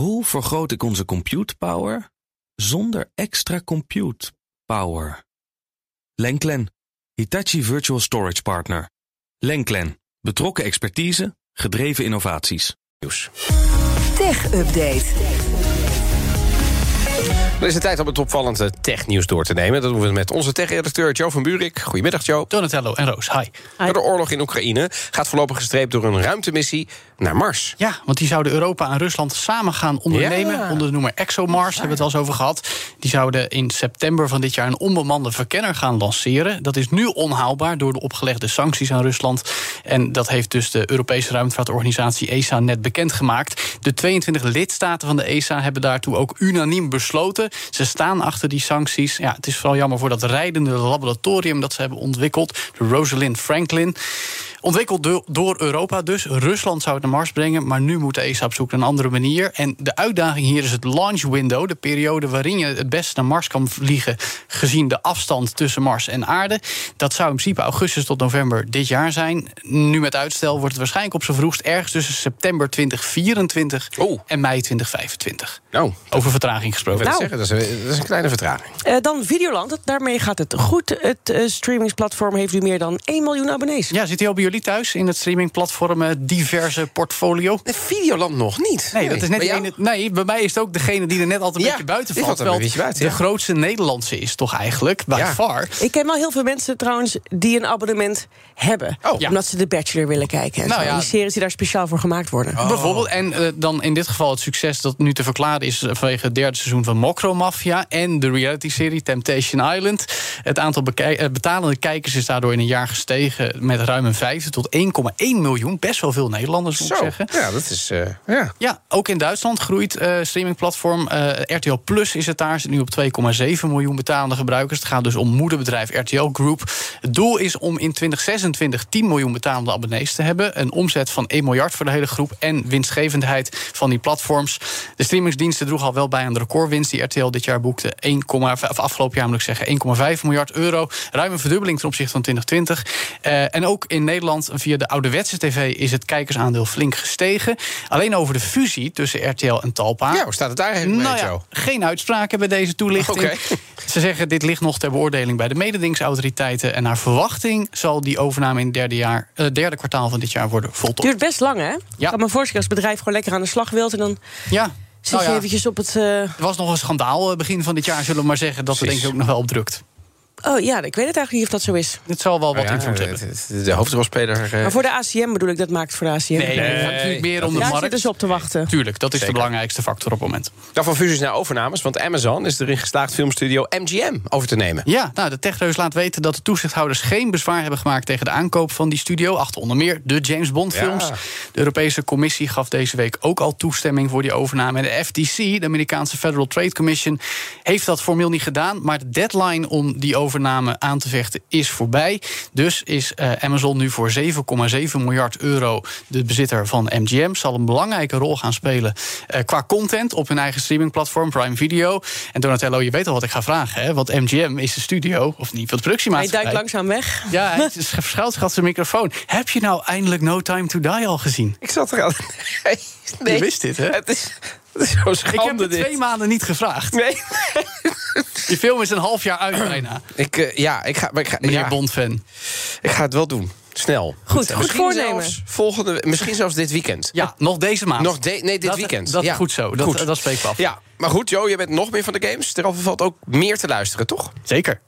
Hoe vergroot ik onze compute power zonder extra compute power? Lenklen, Hitachi Virtual Storage Partner. Lenklen, betrokken expertise, gedreven innovaties. Nieuws. Tech Update. Dan is het tijd om het opvallende technieuws door te nemen. Dat doen we met onze tech-redacteur Joe van Buurik. Goedemiddag, Joe. Donatello en Roos, hi. De oorlog in Oekraïne gaat voorlopig gestreept door een ruimtemissie naar Mars. Ja, want die zouden Europa en Rusland samen gaan ondernemen. Ja. Onder de noemer ExoMars, hebben we het al eens over gehad. Die zouden in september van dit jaar een onbemande verkenner gaan lanceren. Dat is nu onhaalbaar door de opgelegde sancties aan Rusland. En dat heeft dus de Europese ruimtevaartorganisatie ESA net bekendgemaakt. De 22 lidstaten van de ESA hebben daartoe ook unaniem besloten. Ze staan achter die sancties. Ja, het is vooral jammer voor dat rijdende laboratorium dat ze hebben ontwikkeld. De Rosalind Franklin. Ontwikkeld do- door Europa dus. Rusland zou het naar Mars brengen, maar nu moet de ESA op zoek naar een andere manier. En de uitdaging hier is het launch window, de periode waarin je het beste naar Mars kan vliegen, gezien de afstand tussen Mars en Aarde. Dat zou in principe augustus tot november dit jaar zijn. Nu met uitstel wordt het waarschijnlijk op zijn vroegst ergens tussen september 2024 Oh. en mei 2025. Nou, Over vertraging gesproken. wil Nou. zeggen, dat is, een, dat is een kleine vertraging. Eh, dan Videoland. Daarmee gaat het goed. Het eh, streamingsplatform heeft nu meer dan 1 miljoen abonnees. Ja, zit hij al bij jullie thuis in het streamingplatform eh, diverse portfolio? De Videoland nog niet. Nee, dat is net ene, Nee, bij mij is het ook degene die er net altijd een Ja, beetje buiten valt. buiten, de ja. grootste Nederlandse is toch eigenlijk, by Ja. far. Ik ken wel heel veel mensen trouwens die een abonnement hebben. Oh. Ja. Omdat ze de Bachelor willen kijken. En Nou zo. Die series die daar speciaal voor gemaakt worden. Bijvoorbeeld, en eh, dan in dit geval het succes dat nu te verklaren is vanwege het derde seizoen van Mokro Mafia en de reality-serie Temptation Island. Het aantal bekij- eh, betalende kijkers is daardoor in een jaar gestegen met ruim een tot 1,1 miljoen. Best wel veel Nederlanders, moet ik Zo, zeggen. ja, dat is... eh, ja. Ja, ook in Duitsland groeit eh streamingplatform. eh, RTL Plus is het daar, zit nu op 2,7 miljoen betalende gebruikers. Het gaat dus om moederbedrijf RTL Group. Het doel is om in 2026 10 miljoen betalende abonnees te hebben. Een omzet van 1 miljard voor de hele groep en winstgevendheid van die platforms. De streamingsdiensten droegen al wel bij aan de recordwinst die RTL dit jaar boekte. 1, of afgelopen jaar moet ik zeggen 1,5 miljard euro. Ruim een verdubbeling ten opzichte van 2020. Eh, en ook in Nederland via de ouderwetse tv is het kijkersaandeel flink gestegen. Alleen over de fusie tussen RTL en Talpa. ja, hoe staat het daar eigenlijk Nou ja, geen uitspraken bij deze toelichting. Ze zeggen dit ligt nog ter beoordeling bij de mededingingsautoriteiten. En naar verwachting zal die overname in het derde, jaar, eh, derde kwartaal van dit jaar worden voltooid. Duurt best lang, hè? Ik kan me voorstellen als het bedrijf gewoon lekker aan de slag wilt... en dan Ja, zit nou je ja, eventjes op het... eh, er was nog een schandaal eh, begin van dit jaar, zullen we maar zeggen. Dat er denk ik ook nog wel op drukt. Oh ja, ik weet het eigenlijk niet of dat zo is. Het zal wel wat ja, invloed hebben. de hoofdrolspeler... eh, Maar voor de ACM bedoel ik, dat maakt voor de ACM. Nee, het gaat natuurlijk meer om de Daar markt. zitten ze op te wachten. Tuurlijk, dat is Zeker. de belangrijkste factor op het moment. Dan van fusies naar overnames, want Amazon is erin geslaagd filmstudio MGM over te nemen. Ja, nou, de techreus laat weten dat de toezichthouders geen bezwaar hebben gemaakt tegen de aankoop van die studio. Achter onder meer de James Bond films. Ja. De Europese Commissie gaf deze week ook al toestemming voor die overname. En de FTC, de Amerikaanse Federal Trade Commission, heeft dat formeel niet gedaan. Maar de deadline om die overname aan te vechten is voorbij. Dus is eh, Amazon nu voor 7,7 miljard euro de bezitter van MGM. Zal een belangrijke rol gaan spelen eh, qua content op hun eigen streamingplatform Prime Video. En Donatello, je weet al wat ik ga vragen, hè? Want MGM is de studio, of niet, van de Hij productiemaatschappij. duikt langzaam weg. Ja, hij verschuilt zijn microfoon. Heb je nou eindelijk No Time to Die al gezien? Ik zat er aan. Nee, Je wist dit, hè? Het is, het is zo Ik heb het dit. twee maanden niet gevraagd. Nee. Die film is een half jaar uit bijna. Ik, eh, ja, ik ga, maar ik, ga, Meneer ja, Bond-fan. ik ga het wel doen. Snel. Goed, goed Misschien voornemen. zelfs volgende, misschien zelfs dit weekend. Ja, nog deze maand. Nog de- nee, dit dat, weekend. Dat ja. is goed zo. Dat, Goed. dat spreekt af. Ja, maar goed, Jo, je bent nog meer van de games. Erover valt ook meer te luisteren, toch? Zeker.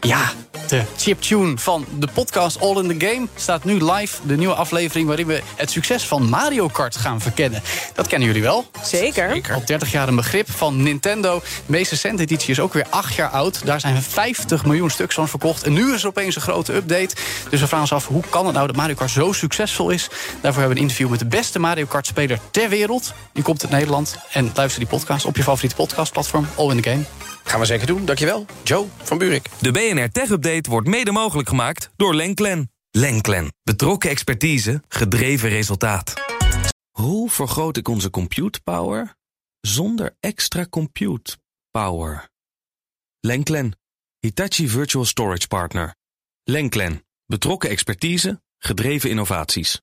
Ja, de chiptune van de podcast All in the Game staat nu live. De nieuwe aflevering waarin we het succes van Mario Kart gaan verkennen. Dat kennen jullie wel. Zeker. Al 30 jaar een begrip van Nintendo. De meest recente editie is ook weer 8 jaar oud. Daar zijn 50 miljoen stuks van verkocht. En nu is er opeens een grote update. Dus we vragen ons af, hoe kan het nou dat Mario Kart zo succesvol is? Daarvoor hebben we een interview met de beste Mario Kart-speler ter wereld. Die komt uit Nederland. En luister die podcast op je favoriete podcastplatform. All in the Game. Gaan we zeker doen. Dankjewel. Joe van Buurik. De BNR Tech Update wordt mede mogelijk gemaakt door Lenklen. Lenklen. Betrokken expertise, gedreven resultaat. Hoe vergroot ik onze compute power zonder extra compute power? Lenklen. Hitachi Virtual Storage Partner. Lenklen. Betrokken expertise, gedreven innovaties.